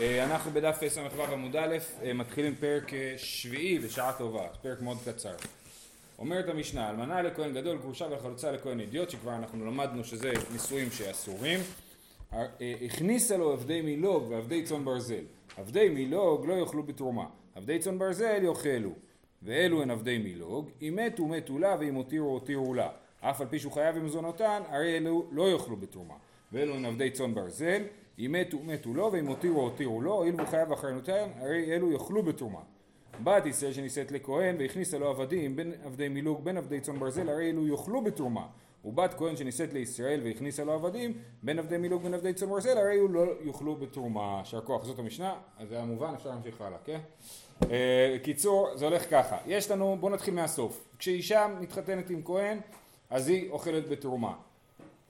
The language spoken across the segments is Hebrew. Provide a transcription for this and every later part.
אה, אנחנו בדף ס"ו עמוד א', אה, מתחילים פרק אה, שביעי בשעה טובה, פרק מאוד קצר. אומרת המשנה, אלמנה לכהן גדול, גרושה וחלוצה לכהן אידיוט, שכבר אנחנו למדנו שזה נישואים שאסורים. הכניסה לו עבדי מילוג ועבדי צאן ברזל. עבדי מילוג לא יאכלו בתרומה, עבדי צאן ברזל יאכלו. ואלו הן עבדי מילוג, אם מתו מתו לה ואם הותירו הותירו לה. אף על פי שהוא חייב במזונותן, הרי אלו לא יאכלו בתרומה. ואלו הן עבדי צאן ברזל, אם מתו מתו לו ואם הותירו הותירו לו, הואיל והוא חייב אחריותיהם, הרי אלו יאכלו בתרומה. בת ישראל שנישאת לכהן והכניסה לו עבדים בין עבדי מילוג בין עבדי צאן ברזל, הרי אלו יאכלו בתרומה. ובת כהן שנישאת לישראל והכניסה לו עבדים בין עבדי מילוג בין עבדי צאן ברזל, הרי אלו לא יאכלו בתרומה. יישר כוח, זאת המשנה, אז זה היה מובן, אפשר להמשיך הלאה, כן? אה, קיצור, זה הולך ככה. יש לנו, בואו נתחיל מהסוף. כשאישה מתחתנת עם כהן, אז היא אוכלת בתרומה.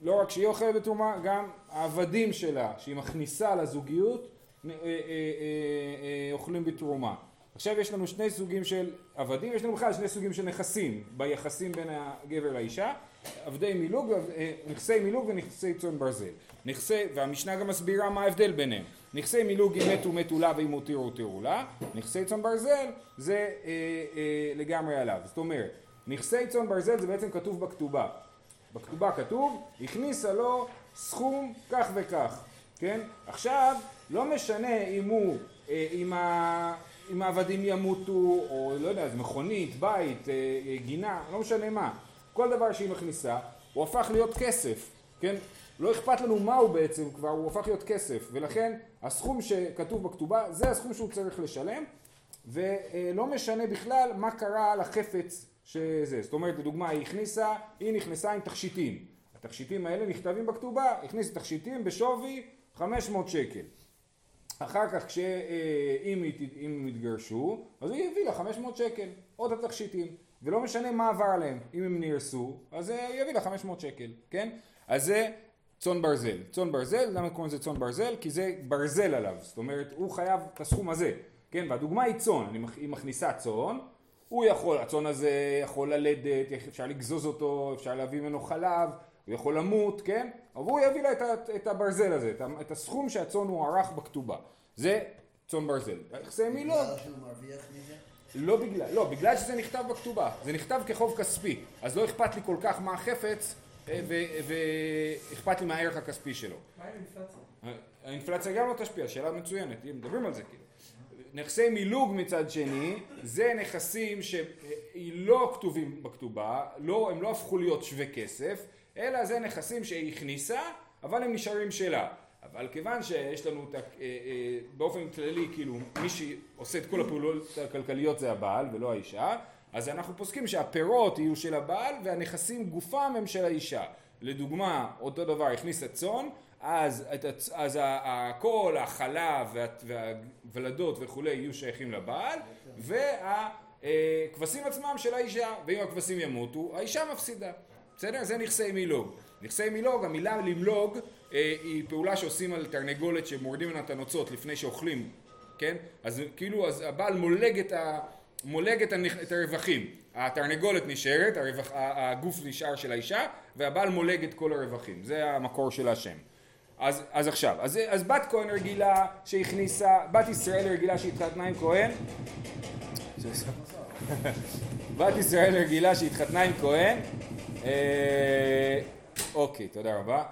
לא רק שהיא אוכלת בתרומה, גם העבדים שלה, שהיא מכניסה לזוגיות, אה, אה, אה, אוכלים בתרומה. עכשיו יש לנו שני סוגים של עבדים, יש לנו בכלל שני סוגים של נכסים ביחסים בין הגבר לאישה, עבדי מילוג, נכסי מילוג ונכסי צאן ברזל. נכסי, והמשנה גם מסבירה מה ההבדל ביניהם. נכסי מילוג אם מתו מתו לה ואם הותירו הותירו לה, נכסי צאן ברזל זה אה, אה, לגמרי עליו. זאת אומרת, נכסי צאן ברזל זה בעצם כתוב בכתובה. בכתובה כתוב, הכניסה לו סכום כך וכך, כן? עכשיו, לא משנה אם הוא, אה, אם, ה, אם העבדים ימותו, או לא יודע, מכונית, בית, אה, אה, גינה, לא משנה מה. כל דבר שהיא מכניסה, הוא הפך להיות כסף, כן? לא אכפת לנו מה הוא בעצם כבר, הוא הפך להיות כסף, ולכן הסכום שכתוב בכתובה, זה הסכום שהוא צריך לשלם, ולא משנה בכלל מה קרה לחפץ שזה, זאת אומרת לדוגמה היא הכניסה, היא נכנסה עם תכשיטים, התכשיטים האלה נכתבים בכתובה, הכניסה תכשיטים בשווי 500 שקל. אחר כך כשאם אה, הם יתגרשו, אז היא הביא לה 500 שקל, עוד התכשיטים, ולא משנה מה עבר עליהם, אם הם נהרסו, אז אה, היא יביא לה 500 שקל, כן? אז זה צאן ברזל. צאן ברזל, למה קוראים לזה צאן ברזל? כי זה ברזל עליו, זאת אומרת הוא חייב את הסכום הזה, כן? והדוגמה היא צאן, היא מכניסה צאן, הוא יכול, הצאן הזה יכול ללדת, אפשר לגזוז אותו, אפשר להביא ממנו חלב, הוא יכול למות, כן? אבל הוא יביא לה את, את הברזל הזה, את הסכום שהצאן הוא ערך בכתובה. זה צאן ברזל. יחסי מילוג. בגלל שהוא מרוויח מזה? לא בגלל, לא, בגלל שזה נכתב בכתובה. זה נכתב כחוב כספי. אז לא אכפת לי כל כך מה החפץ, אה, ואכפת לי מהערך הכספי שלו. מה עם אינפלציה? האינפלציה גם לא תשפיע, שאלה מצוינת, מדברים על זה כאילו. נכסי מילוג מצד שני, זה נכסים שלא כתובים בכתובה, לא, הם לא הפכו להיות שווה כסף, אלא זה נכסים שהיא הכניסה, אבל הם נשארים שלה. אבל כיוון שיש לנו את, אה, אה, באופן כללי, כאילו, מי שעושה את כל הפעולות הכלכליות זה הבעל ולא האישה, אז אנחנו פוסקים שהפירות יהיו של הבעל והנכסים גופם הם של האישה. לדוגמה, אותו דבר, הכניסה צאן, אז, הצ... אז כל החלב והוולדות וכולי יהיו שייכים לבעל והכבשים עצמם של האישה ואם הכבשים ימותו האישה מפסידה. בסדר? זה נכסי מילוג. נכסי מילוג, המילה למלוג אה, היא פעולה שעושים על תרנגולת שמורדים ממנה את הנוצות לפני שאוכלים כן? אז כאילו אז הבעל מולג את, ה... מולג את, הנכ... את הרווחים. התרנגולת נשארת, הרווח... הגוף נשאר של האישה והבעל מולג את כל הרווחים. זה המקור של השם אז, אז עכשיו, אז, אז בת כהן רגילה שהכניסה, בת ישראל רגילה שהתחתנה עם כהן. בת ישראל רגילה שהתחתנה עם כהן. אה, אוקיי, תודה רבה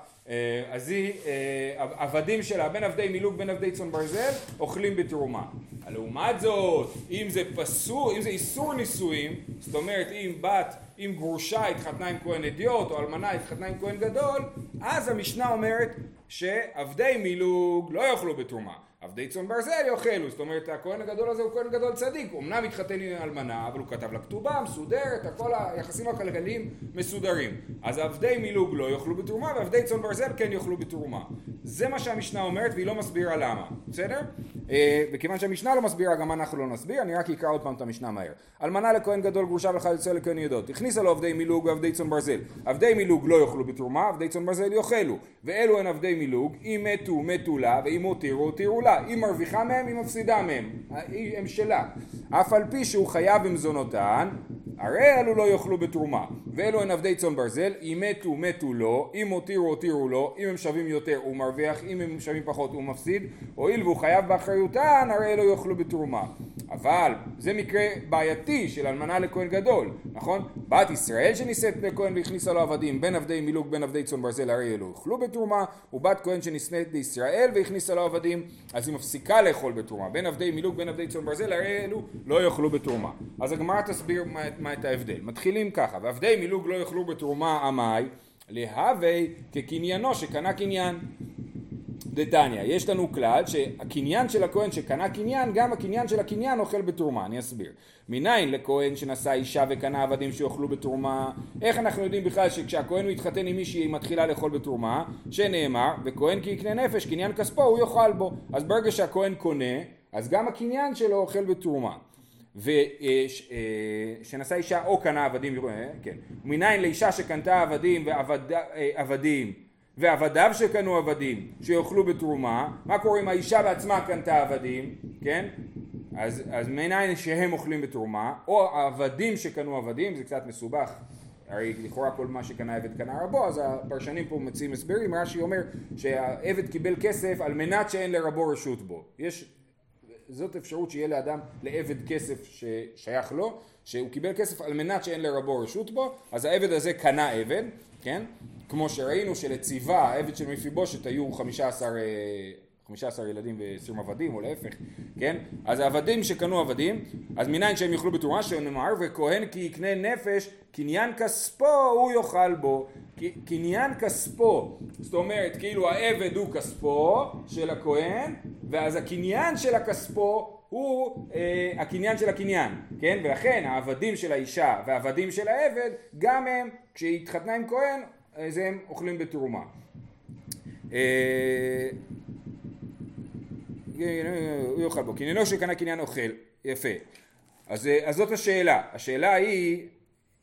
אז היא, אה, עבדים שלה, בין עבדי מילוג בין עבדי צאן ברזל, אוכלים בתרומה. לעומת זאת, אם זה פסור, אם זה איסור נישואים, זאת אומרת אם בת, אם גרושה התחתנה עם כהן אדיוט, או אלמנה התחתנה עם כהן גדול, אז המשנה אומרת שעבדי מילוג לא יאכלו בתרומה. עבדי צאן ברזל יאכלו, זאת אומרת הכהן הגדול הזה הוא כהן גדול צדיק, אמנם התחתן עם אלמנה, אבל הוא כתב לה כתובה מסודרת, הכל היחסים הכלכליים מסודרים. אז עבדי מילוג לא יאכלו בתרומה ועבדי צאן ברזל כן יאכלו בתרומה. זה מה שהמשנה אומרת והיא לא מסבירה למה, בסדר? אה, וכיוון שהמשנה לא מסבירה גם אנחנו לא נסביר, אני רק אקרא עוד פעם את המשנה מהר. אלמנה לכהן גדול גרושה וחלצה לכהן ידות, הכניסה לו עבדי מילוג ועבדי צאן ברזל. עבדי מילוג לא יאכלו בתרומה, עבדי צאן ברזל יאכלו. ואלו הן עבדי מילוג, אם מתו מתו לה, ואם הותירו הותירו לה. היא מרוויחה מהם, היא מפסידה מהם, הם שלה. אף על פי שהוא חייב במזונותן, הרי אלו לא יאכלו בתרומה, ואלו הן עבדי צאן ברזל, אם מתו מתו לא, אם הותירו הותירו לא, אם הם שווים יותר הוא מרוויח, אם הם שווים פחות הוא מפסיד, הואיל והוא חייב באחריותן, הרי אלו יאכלו בתרומה. אבל זה מקרה בעייתי של אלמנה לכהן גדול, נכון? בת ישראל שנישאת לכהן והכניסה לו עבדים, בין עבדי מילוג בין עבדי צאן ברזל, הרי אלו יאכלו בתרומה, ובת כהן שנישאת לישראל והכניסה לו עבדים, אז היא מפסיקה לאכול בתרומה, בין עבדי מילוג בין עבדי צאן ברזל, הרי אלו לא יאכלו בתרומה. אז הגמרא תסביר מה, מה את ההבדל. מתחילים ככה, ועבדי מילוג לא יאכלו בתרומה עמי, להווה כקניינו שקנה קניין. דתניא, יש לנו כלל שהקניין של הכהן שקנה קניין, גם הקניין של הקניין אוכל בתרומה, אני אסביר. מניין לכהן שנשא אישה וקנה עבדים שיאכלו בתרומה, איך אנחנו יודעים בכלל שכשהכהן מתחתן עם מישהי היא מתחילה לאכול בתרומה, שנאמר, וכהן כי יקנה נפש, קניין כספו הוא יאכל בו. אז ברגע שהכהן קונה, אז גם הקניין שלו אוכל בתרומה. ושנשא אישה או קנה עבדים, אה, כן, מניין לאישה שקנתה עבדים ועבדים אה, ועבדיו שקנו עבדים שיאכלו בתרומה, מה קורה אם האישה בעצמה קנתה עבדים, כן? אז, אז מניין שהם אוכלים בתרומה, או העבדים שקנו עבדים, זה קצת מסובך, הרי לכאורה כל מה שקנה עבד קנה רבו, אז הפרשנים פה מציעים הסברים, רש"י אומר שהעבד קיבל כסף על מנת שאין לרבו רשות בו. יש זאת אפשרות שיהיה לאדם לעבד כסף ששייך לו, שהוא קיבל כסף על מנת שאין לרבו רשות בו, אז העבד הזה קנה עבד, כן? כמו שראינו שלציווה, העבד של מפיבושת היו חמישה עשר 15 ילדים ו-20 עבדים או להפך, כן? אז העבדים שקנו עבדים, אז מניין שהם יאכלו בתרומה שנאמר וכהן כי יקנה נפש קניין כספו הוא יאכל בו קניין כספו זאת אומרת כאילו העבד הוא כספו של הכהן ואז הקניין של הכספו הוא אה, הקניין של הקניין, כן? ולכן העבדים של האישה והעבדים של העבד גם הם כשהיא התחתנה עם כהן אז הם אוכלים בתרומה אה, הוא יאכל בו, קניינו שקנה קניין אוכל, יפה. אז, אז זאת השאלה, השאלה היא,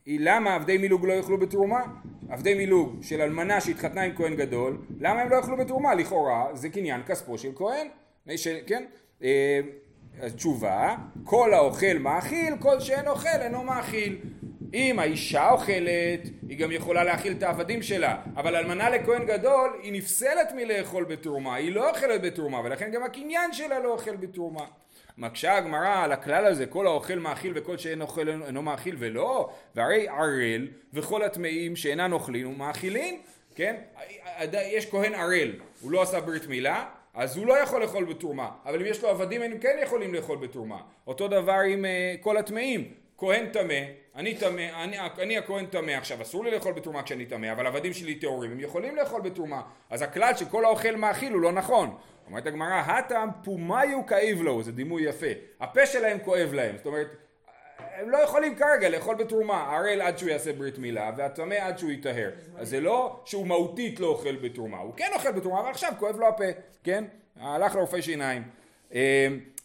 היא למה עבדי מילוג לא יאכלו בתרומה? עבדי מילוג של אלמנה שהתחתנה עם כהן גדול, למה הם לא יאכלו בתרומה? לכאורה זה קניין כספו של כהן, של, כן? אה, אז תשובה, כל האוכל מאכיל, כל שאין אוכל אינו מאכיל. אם האישה אוכלת, היא גם יכולה להאכיל את העבדים שלה, אבל אלמנה לכהן גדול, היא נפסלת מלאכול בתרומה, היא לא אוכלת בתרומה, ולכן גם הקניין שלה לא אוכל בתרומה. מקשה הגמרא על הכלל הזה, כל האוכל מאכיל וכל שאין אוכל אינו מאכיל ולא, והרי ערל וכל הטמאים שאינן אוכלים ומאכילים, כן? יש כהן ערל, הוא לא עשה ברית מילה, אז הוא לא יכול לאכול בתרומה, אבל אם יש לו עבדים הם כן יכולים לאכול בתרומה. אותו דבר עם uh, כל הטמאים, כהן טמא, אני טמא, אני, אני הכהן טמא עכשיו, אסור לי לאכול בתרומה כשאני טמא, אבל עבדים שלי טהורים, הם יכולים לאכול בתרומה. אז הכלל שכל האוכל מאכיל הוא לא נכון. אומרת הגמרא, הטעם פומיו כאיב לו, זה דימוי יפה. הפה שלהם כואב להם, זאת אומרת, הם לא יכולים כרגע לאכול בתרומה, הערל עד שהוא יעשה ברית מילה, והטמא עד שהוא יטהר. אז זה לא שהוא מהותית לא אוכל בתרומה, הוא כן אוכל בתרומה, אבל עכשיו כואב לו הפה, כן? הלך לרופא שיניים. אמ,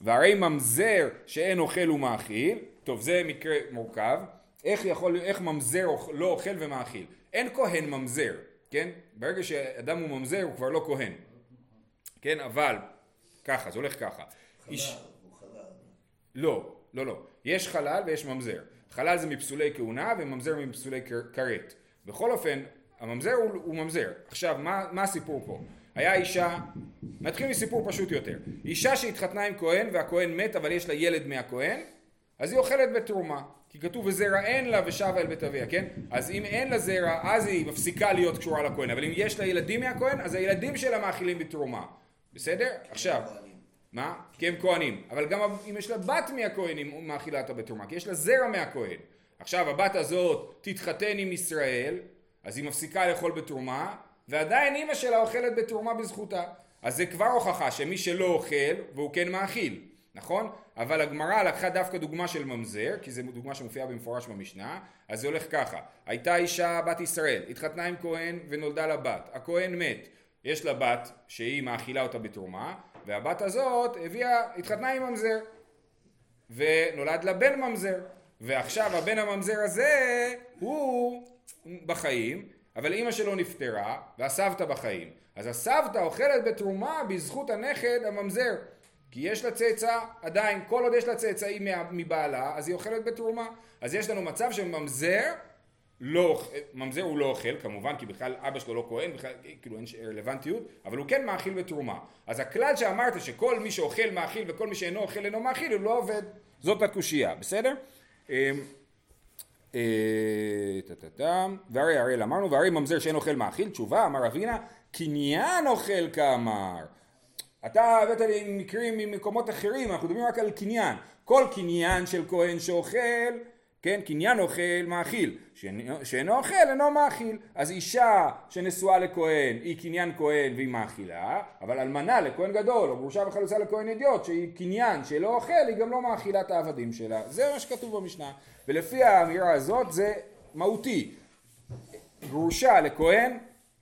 והרי ממזר שאין אוכל ומאכיל, טוב זה מקרה מורכב, איך יכול, איך ממזר לא אוכל ומאכיל? אין כהן ממזר, כן? ברגע שאדם הוא ממזר הוא כבר לא כהן, כן? אבל, ככה, זה הולך ככה. חלל, איש... הוא חלל. לא, לא, לא. יש חלל ויש ממזר. חלל זה מפסולי כהונה וממזר מפסולי כרת. בכל אופן, הממזר הוא, הוא ממזר. עכשיו, מה, מה הסיפור פה? היה אישה, נתחיל מסיפור פשוט יותר. אישה שהתחתנה עם כהן והכהן מת אבל יש לה ילד מהכהן, אז היא אוכלת בתרומה. כי כתוב וזרע אין לה ושבה אל בית אביה, כן? אז אם אין לה זרע, אז היא מפסיקה להיות קשורה לכהן, אבל אם יש לה ילדים מהכהן, אז הילדים שלה מאכילים בתרומה. בסדר? עכשיו. מה? כי הם כהנים. אבל גם אם יש לה בת מהכהן, היא מאכילה אותה בתרומה, כי יש לה זרע מהכהן. עכשיו הבת הזאת תתחתן עם ישראל, אז היא מפסיקה לאכול בתרומה, ועדיין אימא שלה אוכלת בתרומה בזכותה. אז זה כבר הוכחה שמי שלא אוכל, והוא כן מאכיל. נכון? אבל הגמרא לקחה דווקא דוגמה של ממזר, כי זו דוגמה שמופיעה במפורש במשנה, אז זה הולך ככה, הייתה אישה בת ישראל, התחתנה עם כהן ונולדה לה בת, הכהן מת, יש לה בת שהיא מאכילה אותה בתרומה, והבת הזאת הביאה, התחתנה עם ממזר, ונולד לה בן ממזר, ועכשיו הבן הממזר הזה הוא בחיים, אבל אימא שלו נפטרה, והסבתא בחיים, אז הסבתא אוכלת בתרומה בזכות הנכד הממזר כי יש לה צאצא, עדיין, כל עוד יש לה צאצאים מבעלה, אז היא אוכלת בתרומה. אז יש לנו מצב שממזר, לא, ממזר הוא לא אוכל כמובן, כי בכלל אבא שלו לא כהן, בכלל כאילו אין רלוונטיות, אבל הוא כן מאכיל בתרומה. אז הכלל שאמרת שכל מי שאוכל מאכיל וכל מי שאינו אוכל אינו מאכיל, הוא לא עובד. זאת הקושייה, בסדר? אמ, אה, והרי הראל אמרנו, והרי ממזר שאין אוכל מאכיל, תשובה, אמר אבינה, קניין אוכל כאמר. אתה הבאת לי מקרים ממקומות אחרים, אנחנו מדברים רק על קניין. כל קניין של כהן שאוכל, כן, קניין אוכל מאכיל, שאינו אוכל אינו מאכיל. אז אישה שנשואה לכהן היא קניין כהן והיא מאכילה, אבל אלמנה לכהן גדול או גרושה וחלוצה לכהן ידיעות שהיא קניין שלא אוכל היא גם לא מאכילה את העבדים שלה. זה מה שכתוב במשנה. ולפי האמירה הזאת זה מהותי. גרושה לכהן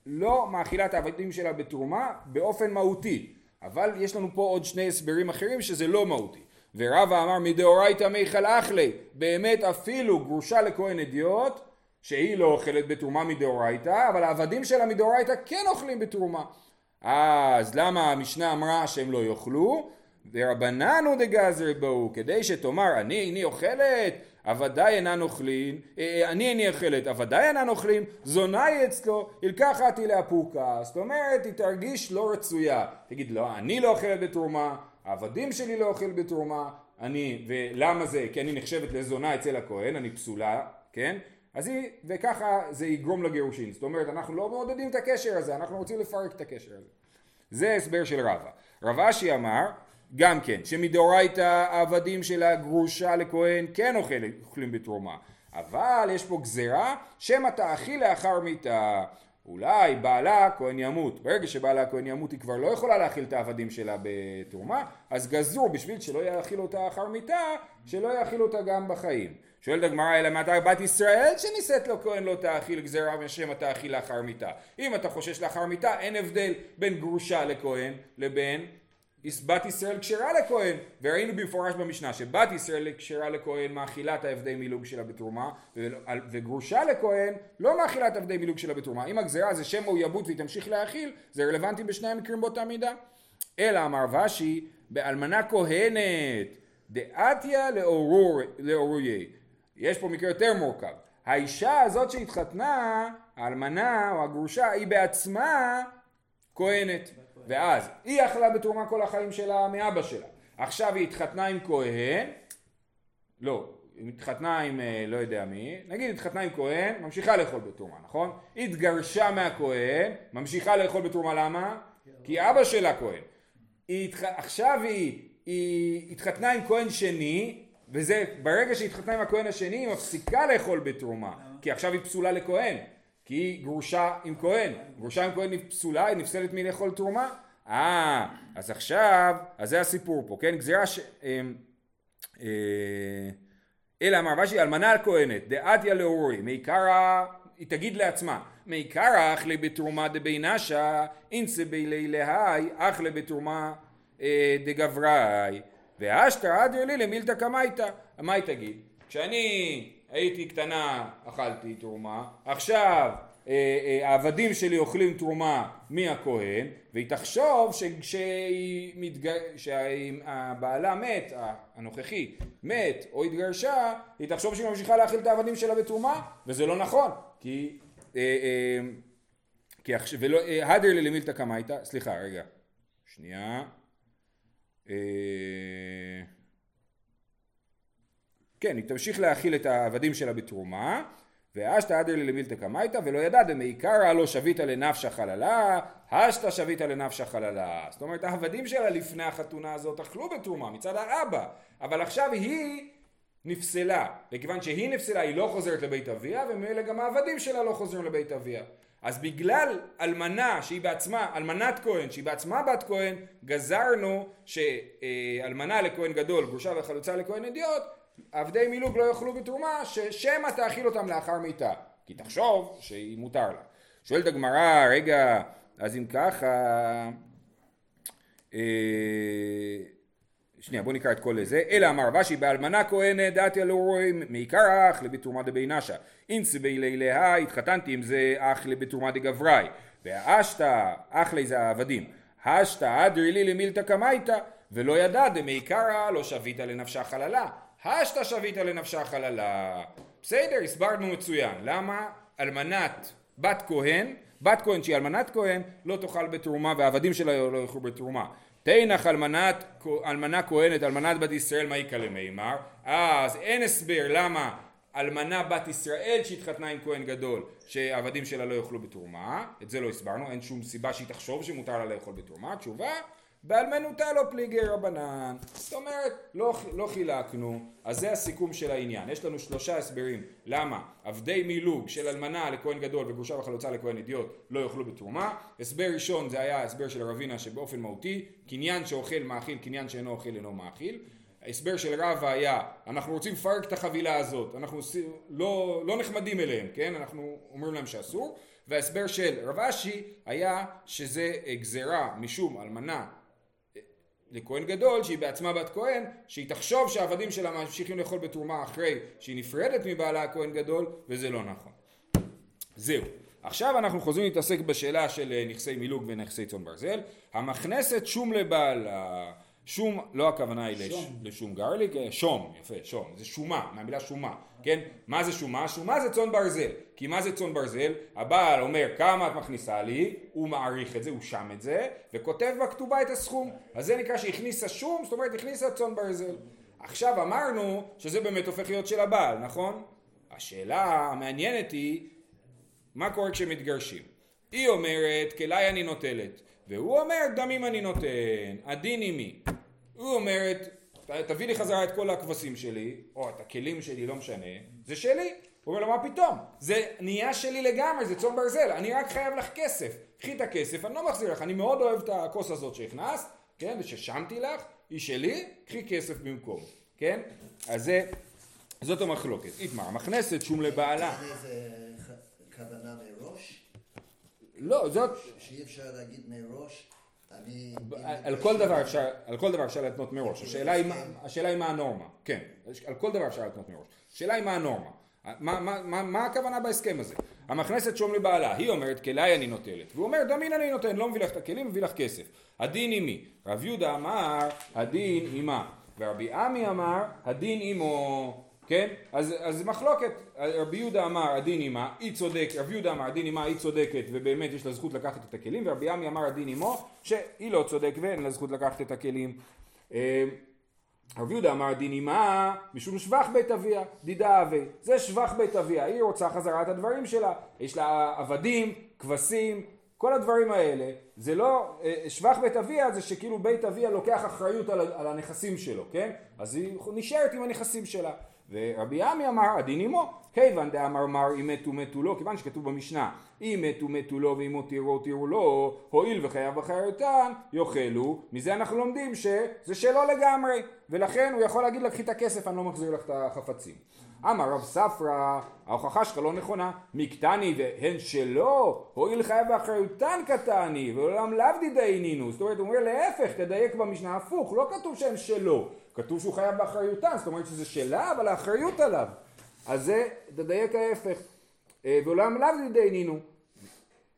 לא מאכילה את העבדים שלה בתרומה באופן מהותי. אבל יש לנו פה עוד שני הסברים אחרים שזה לא מהותי. ורבא אמר מדאורייתא מיכל אחלי, באמת אפילו גרושה לכהן אדיוט, שהיא לא אוכלת בתרומה מדאורייתא, אבל העבדים שלה מדאורייתא כן אוכלים בתרומה. אז למה המשנה אמרה שהם לא יאכלו? ורבננו דגזרי בהו, כדי שתאמר אני איני אוכלת, עבדיי אינן אוכלים, אה, אה, אני איני אוכלת, עבדיי אינן אוכלים, זוני אצלו, ילקחתי לאפוקה. זאת אומרת, היא תרגיש לא רצויה. תגיד, לא, אני לא אוכלת בתרומה, העבדים שלי לא אוכל בתרומה, אני, ולמה זה? כי אני נחשבת לזונה אצל הכהן, אני פסולה, כן? אז היא, וככה זה יגרום לגירושין. זאת אומרת, אנחנו לא מעודדים את הקשר הזה, אנחנו רוצים לפרק את הקשר הזה. זה הסבר של רבא. רב אשי אמר, גם כן, שמדאורייתא העבדים של הגרושה לכהן כן אוכלים, אוכלים בתרומה. אבל יש פה גזירה, שמא תאכיל לאחר מיתה. אולי בעלה כהן ימות. ברגע שבעלה כהן ימות היא כבר לא יכולה להאכיל את העבדים שלה בתרומה, אז גזרו בשביל שלא יאכיל אותה אחר מיתה, שלא יאכיל אותה גם בחיים. שואלת הגמרא אלא מתי בת ישראל שנישאת לו כהן לא תאכיל גזירה משם תאכיל לאחר מיתה. אם אתה חושש לאחר מיתה אין הבדל בין גרושה לכהן לבין בת ישראל כשרה לכהן, וראינו במפורש במשנה שבת ישראל כשרה לכהן מאכילה את העבדי מילוג שלה בתרומה, וגרושה לכהן לא מאכילה את העבדי מילוג שלה בתרומה. אם הגזירה זה שם או יבוט והיא תמשיך להאכיל, זה רלוונטי בשני המקרים באותה מידה. אלא אמר ושי, באלמנה כהנת, דעתיה לאוריה. יש פה מקרה יותר מורכב. האישה הזאת שהתחתנה, האלמנה או הגרושה, היא בעצמה כהנת. ואז היא אכלה בתרומה כל החיים שלה מאבא שלה. עכשיו היא התחתנה עם כהן, לא, היא התחתנה עם אה, לא יודע מי, נגיד התחתנה עם כהן, ממשיכה לאכול בתרומה, נכון? התגרשה מהכהן, ממשיכה לאכול בתרומה, למה? כי אבא שלה כהן. היא, עכשיו היא, היא התחתנה עם כהן שני, וזה, ברגע שהיא התחתנה עם הכהן השני, היא מפסיקה לאכול בתרומה, כי עכשיו היא פסולה לכהן. כי היא גרושה עם כהן. גרושה עם כהן פסולה, היא נפסלת מלאכול תרומה. אה, אז עכשיו, אז זה הסיפור פה, כן? גזירה ש... אה, אה, אלא אמר ושי אלמנה על כהנת, דעתיה לאורי, מעיקרא, היא תגיד לעצמה, מעיקרא אכלי בתרומה דבינשה, אינצה בילי להי, אכלי בתרומה אה, דגבראי, ואשתא אדר לי למילתא קמייתא. מה היא תגיד? כשאני הייתי קטנה, אכלתי תרומה, עכשיו אה, אה, העבדים שלי אוכלים תרומה מהכהן, והיא תחשוב שהבעלה מת, הנוכחי, מת או התגרשה, היא תחשוב שהיא ממשיכה להאכיל את העבדים שלה בתרומה, וזה לא נכון, כי... אה, כי ולא, הדר ללמילתא קמייתא, סליחה רגע, שנייה כן, היא תמשיך להאכיל את העבדים שלה בתרומה, ואשתא אדר למילתא קמייתא ולא ידע דמעיקרא לא שביתא לנפשא חללה, השתא שביתא לנפשא חללה. זאת אומרת העבדים שלה לפני החתונה הזאת אכלו בתרומה מצד האבא, אבל עכשיו היא נפסלה, וכיוון שהיא נפסלה היא לא חוזרת לבית אביה, וממילא גם העבדים שלה לא חוזרים לבית אביה. אז בגלל אלמנה שהיא בעצמה, אלמנת כהן שהיא בעצמה בת כהן, גזרנו שאלמנה לכהן גדול, גרושה וחלוצה לכהן אדיוט, עבדי מילוג לא יאכלו בתרומה, ששמא תאכיל אותם לאחר מיתה. כי תחשוב שהיא מותר לה. שואלת הגמרא, רגע, אז אם ככה... אה, שנייה בוא נקרא את כל זה. אלא אמר רבשי באלמנה כהנת דעתי לא רואים מעיקר אח לבתרומה דבי נשה אינס בילי להה התחתנתי עם זה אח לבתרומה דגבראי ואשתא אח לי זה העבדים השתא אדרי לי למילתא קמייתא ולא ידע דמעיקרא לא שבית לנפשה חללה, השתא שבית לנפשה חללה. בסדר, הסברנו מצוין. למה אלמנת בת כהן, בת כהן שהיא אלמנת כהן, לא תאכל בתרומה והעבדים שלה לא יאכלו בתרומה. תנח אלמנת, אלמנה כהנת, אלמנת בת ישראל, מה יקרא למימר? אז אין הסבר למה אלמנה בת ישראל שהתחתנה עם כהן גדול, שהעבדים שלה לא יאכלו בתרומה, את זה לא הסברנו, אין שום סיבה שהיא תחשוב שמותר לה לאכול בתרומה, תשובה, באלמנותה לא פליגי רבנן, זאת אומרת, לא, לא חילקנו, אז זה הסיכום של העניין, יש לנו שלושה הסברים למה עבדי מילוג של אלמנה לכהן גדול וגרושה וחלוצה לכהן אידיוט לא יאכלו בתרומה, הסבר ראשון זה היה הסבר של רבינה שבאופן מהותי, קניין שאוכל מאכיל, קניין שאינו אוכל אינו מאכיל, ההסבר של רבא היה, אנחנו רוצים לפרק את החבילה הזאת, אנחנו לא, לא נחמדים אליהם, כן? אנחנו אומרים להם שאסור, וההסבר של רב אשי היה שזה גזרה משום אלמנה לכהן גדול שהיא בעצמה בת כהן שהיא תחשוב שהעבדים שלה ממשיכים לאכול בתרומה אחרי שהיא נפרדת מבעלה הכהן גדול וזה לא נכון. זהו. עכשיו אנחנו חוזרים להתעסק בשאלה של אה, נכסי מילוג ונכסי צאן ברזל. המכנסת שום לבעל שום, לא הכוונה היא לש, לשום גרליק, אה, שום, יפה, שום, זה שומה, מהמילה שומה, כן? מה זה שומה? שומה זה צאן ברזל, כי מה זה צאן ברזל? הבעל אומר כמה את מכניסה לי, הוא מעריך את זה, הוא שם את זה, וכותב בכתובה את הסכום, אז זה נקרא שהכניסה שום, זאת אומרת הכניסה צאן ברזל. עכשיו אמרנו שזה באמת הופך להיות של הבעל, נכון? השאלה המעניינת היא, מה קורה כשמתגרשים? היא אומרת, כלי אני נוטלת, והוא אומר, דמים אני נותן, הדין עימי. הוא אומרת, תביא לי חזרה את כל הכבשים שלי, או את הכלים שלי, לא משנה, זה שלי. הוא אומר לו, מה פתאום? זה נהיה שלי לגמרי, זה צאן ברזל, אני רק חייב לך כסף. קחי את הכסף, אני לא מחזיר לך, אני מאוד אוהב את הכוס הזאת שהכנסת, כן, וששמתי לך, היא שלי, קחי כסף במקום, כן? אז זה, זאת המחלוקת. איתמר, המכנסת שום לבעלה. זה כוונה מראש? לא, זאת... שאי אפשר להגיד מראש על כל דבר אפשר, על כל דבר אפשר להתנות מראש, השאלה היא מה הנורמה, כן, על כל דבר אפשר להתנות מראש, השאלה היא מה הנורמה, מה, מה, מה, מה הכוונה בהסכם הזה? המכנסת שום לבעלה, היא אומרת כלי אני נוטלת, והוא אומר דמין אני נותן, לא מביא לך את הכלים, מביא לך כסף, הדין עימי, רב יהודה אמר הדין עימה, ורבי עמי אמר הדין עמו כן? אז, אז מחלוקת, רבי יהודה אמר הדין עימה, היא צודקת, רבי יהודה אמר הדין עימה, היא צודקת ובאמת יש לה זכות לקחת את הכלים, ורבי עמי אמר הדין עמו, שהיא לא צודקת ואין לה זכות לקחת את הכלים. רבי יהודה אמר דין עימה משום שבח בית אביה, דידה אבי, זה שבח בית אביה, היא רוצה חזרה את הדברים שלה, יש לה עבדים, כבשים, כל הדברים האלה, זה לא, אה, שבח בית אביה זה שכאילו בית אביה לוקח אחריות על, על הנכסים שלו, כן? אז היא נשארת עם הנכסים שלה. ורבי עמי אמר הדין עמו, כיוון דאמר מר אם מתו מתו לו, כיוון שכתוב במשנה אם מתו מתו לו ואם הותירו הותירו לו, הואיל וחייב אחריותם יאכלו, מזה אנחנו לומדים שזה שלו לגמרי, ולכן הוא יכול להגיד לקחי את הכסף אני לא מחזיר לך את החפצים. אמר רב ספרא, ההוכחה שלך לא נכונה, מקטני והן שלו, הואיל חייב באחריותן קטני, ולעולם לאו דידיינינו, זאת אומרת הוא אומר להפך, תדייק במשנה הפוך, לא כתוב שהן שלו, כתוב שהוא חייב באחריותן, זאת אומרת שזה שלה, אבל האחריות עליו. אז זה, תדייק ההפך. אה, ועולם לאו דידיינינו.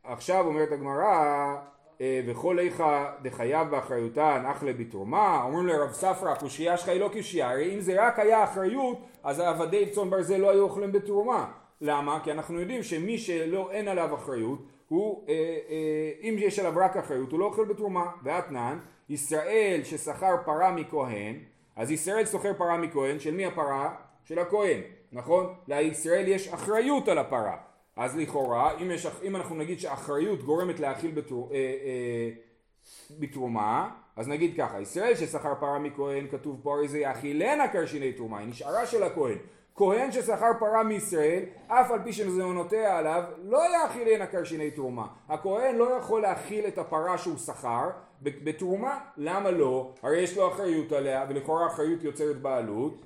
עכשיו אומרת הגמרא, אה, וכל איכה דחייב באחריותן אך לבתרומה, אומרים לרב ספרא, הקושייה שלך היא לא קושייה, הרי אם זה רק היה אחריות, אז עבדי צאן ברזל לא היו אוכלים בתרומה. למה? כי אנחנו יודעים שמי שלא אין עליו אחריות, הוא, אה, אה, אם יש עליו רק אחריות, הוא לא אוכל בתרומה. ואתנן, ישראל ששכר פרה מכהן, אז ישראל שוכר פרה מכהן, של מי הפרה? של הכהן, נכון? לישראל יש אחריות על הפרה. אז לכאורה, אם, יש, אם אנחנו נגיד שאחריות גורמת להאכיל בתרו, אה, אה, בתרומה, אז נגיד ככה, ישראל ששכר פרה מכהן, כתוב פה הרי זה יאכילנה קרשיני תרומה, היא נשארה של הכהן. כהן ששכר פרה מישראל, אף על פי שמזונותיה עליו, לא יאכילנה קרשיני תרומה. הכהן לא יכול להאכיל את הפרה שהוא שכר בתרומה, למה לא? הרי יש לו אחריות עליה, ולכאורה אחריות יוצרת בעלות.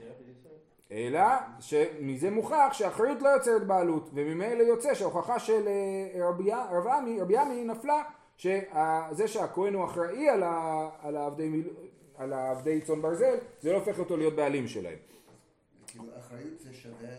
אלא שמזה מוכח שהאחריות לא יוצרת בעלות וממילא יוצא שההוכחה של אה, רבי, רב עמי, רבי עמי נפלה שזה שהכהן הוא אחראי על, ה, על, העבדי, על העבדי צאן ברזל זה לא הופך אותו להיות בעלים שלהם. כאילו אחריות זה שווה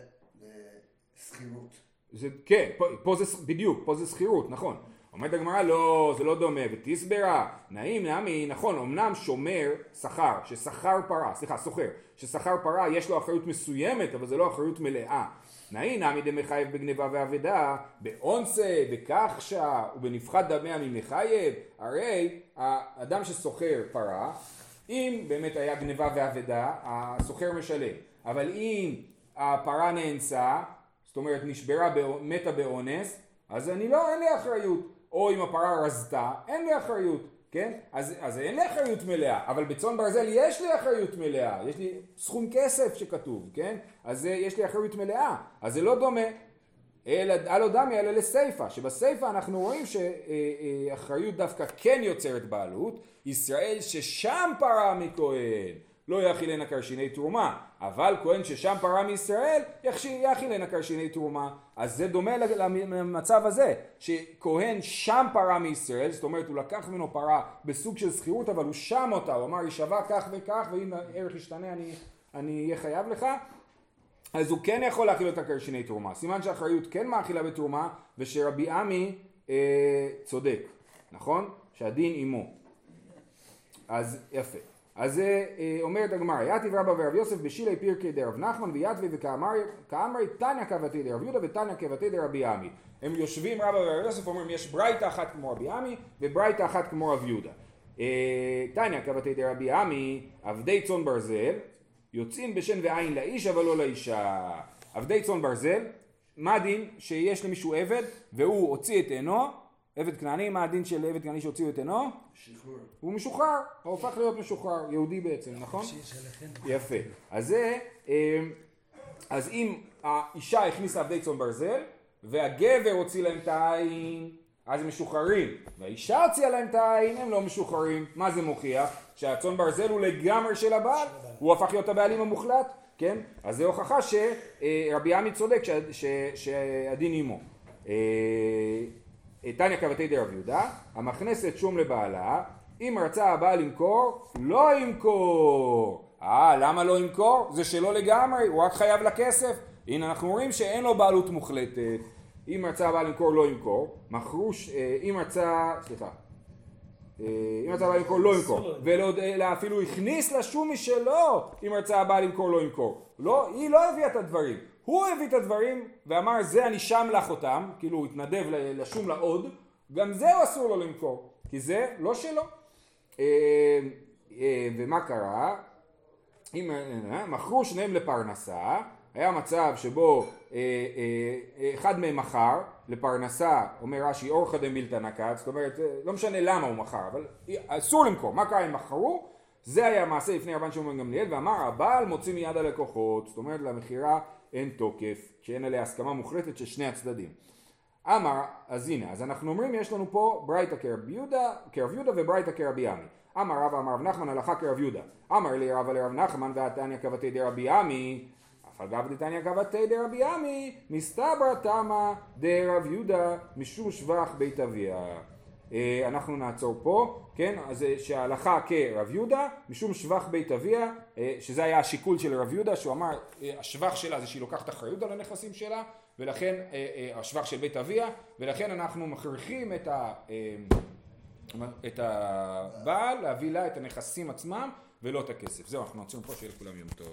לשכירות. זה, כן, פה, פה זה בדיוק, פה זה שכירות, נכון. אומרת הגמרא לא, זה לא דומה, ותסברה, נעים נעמי, נכון, אמנם שומר שכר, ששכר פרה, סליחה, סוחר, ששכר פרה יש לו אחריות מסוימת, אבל זה לא אחריות מלאה. נעים נעמי דמחייב בגניבה ואבדה, באונסה, בכחשה ובנפחת דמיה ממחייב, הרי האדם שסוחר פרה, אם באמת היה גניבה ואבדה, הסוחר משלם, אבל אם הפרה נאנסה, זאת אומרת נשברה, מתה באונס, אז אני לא, אין לי אחריות. או אם הפרה רזתה, אין לי אחריות, כן? אז, אז אין לי אחריות מלאה, אבל בצאן ברזל יש לי אחריות מלאה, יש לי סכום כסף שכתוב, כן? אז יש לי אחריות מלאה, אז זה לא דומה. אלא הלא דמי אלא לסיפא, שבסיפא אנחנו רואים שאחריות דווקא כן יוצרת בעלות, ישראל ששם פרה מכהן, לא יאכילנה קרשיני תרומה, אבל כהן ששם פרה מישראל יאכילנה קרשיני תרומה. אז זה דומה למצב הזה, שכהן שם פרה מישראל, זאת אומרת הוא לקח ממנו פרה בסוג של שכירות אבל הוא שם אותה, הוא אמר היא שווה כך וכך ואם הערך ישתנה אני, אני אהיה חייב לך, אז הוא כן יכול להכיל אותה קרשיני תרומה. סימן שהאחריות כן מאכילה בתרומה ושרבי עמי אה, צודק, נכון? שהדין עמו. אז יפה. אז אה, אומרת הגמרא, יתיב רבא ורב יוסף בשילי פירקי דרב נחמן ויתבי וכאמרי תניא כבתי דרב יהודה ותניא כבתי דרבי עמי. הם יושבים רבא ורב יוסף אומרים יש ברייתא אחת כמו רבי עמי וברייתא אחת כמו רב יהודה. אה, תניא כבתי דרבי עמי עבדי צאן ברזל יוצאים בשן ועין לאיש אבל לא לאישה. עבדי צאן ברזל מה הדין שיש למישהו עבד והוא הוציא את עינו עבד כנעני, מה הדין של עבד כנעני שהוציאו את עינו? שחרור. הוא משוחרר, הוא הופך להיות משוחרר, יהודי בעצם, נכון? יפה. אז זה, אמ, אז אם האישה הכניסה עבדי צאן ברזל, והגבר הוציא להם את העין, אז הם משוחררים. והאישה הוציאה להם את העין, הם לא משוחררים. מה זה מוכיח? שהצאן ברזל הוא לגמרי של הבעל, הוא הפך להיות הבעלים המוחלט, כן? אז זה הוכחה שרבי עמי צודק שהדין עמו. אה, תניא כבתי דרב יהודה, המכנסת שום לבעלה, אם רצה הבעל למכור, לא ימכור. אה, למה לא ימכור? זה שלו לגמרי, הוא רק חייב לכסף. הנה אנחנו רואים שאין לו בעלות מוחלטת. אם רצה הבעל למכור, לא ימכור. מכרו, אה, אם רצה, סליחה. אה, אם רצה הבעל למכור, לא ימכור. אלא אפילו הכניס לה שום משלו, אם רצה הבעל למכור, לא ימכור. לא, היא לא הביאה את הדברים. הוא הביא את הדברים ואמר זה אני שם לך אותם, כאילו הוא התנדב לשום לעוד, גם זה אסור לו למכור, כי זה לא שלו. אה, אה, ומה קרה? אם אה, מכרו שניהם לפרנסה, היה מצב שבו אחד מהם מכר לפרנסה, אומר רש"י אורחא דמילתא נקת, זאת אומרת לא משנה למה הוא מכר, אבל אסור למכור, מה קרה אם מכרו? זה היה מעשה לפני רבן שמעון גמליאל ואמר הבעל מוציא מיד הלקוחות, זאת אומרת למכירה אין תוקף, שאין עליה הסכמה מוחלטת של שני הצדדים. אמר, אז הנה, אז אנחנו אומרים יש לנו פה ברייתא כרב יהודה, כרב יהודה וברייתא כרבי עמי. אמר רבא אמר רב נחמן הלכה כרב יהודה. אמר לי רבא לרב נחמן והתניא כבתי דרבי עמי. אף על גב דתניא כבתי דרבי עמי, מסתברא תמא דרב יהודה משום שבח בית אביה. אה, אנחנו נעצור פה, כן, אז אה, שההלכה כרב יהודה, משום שבח בית אביה, שזה היה השיקול של רב יהודה, שהוא אמר, השבח שלה זה שהיא לוקחת אחריות על הנכסים שלה, ולכן, השבח של בית אביה, ולכן אנחנו מכריחים את, ה, את הבעל להביא לה את הנכסים עצמם ולא את הכסף. זהו, אנחנו נעצור פה, שיהיה לכולם יום טוב.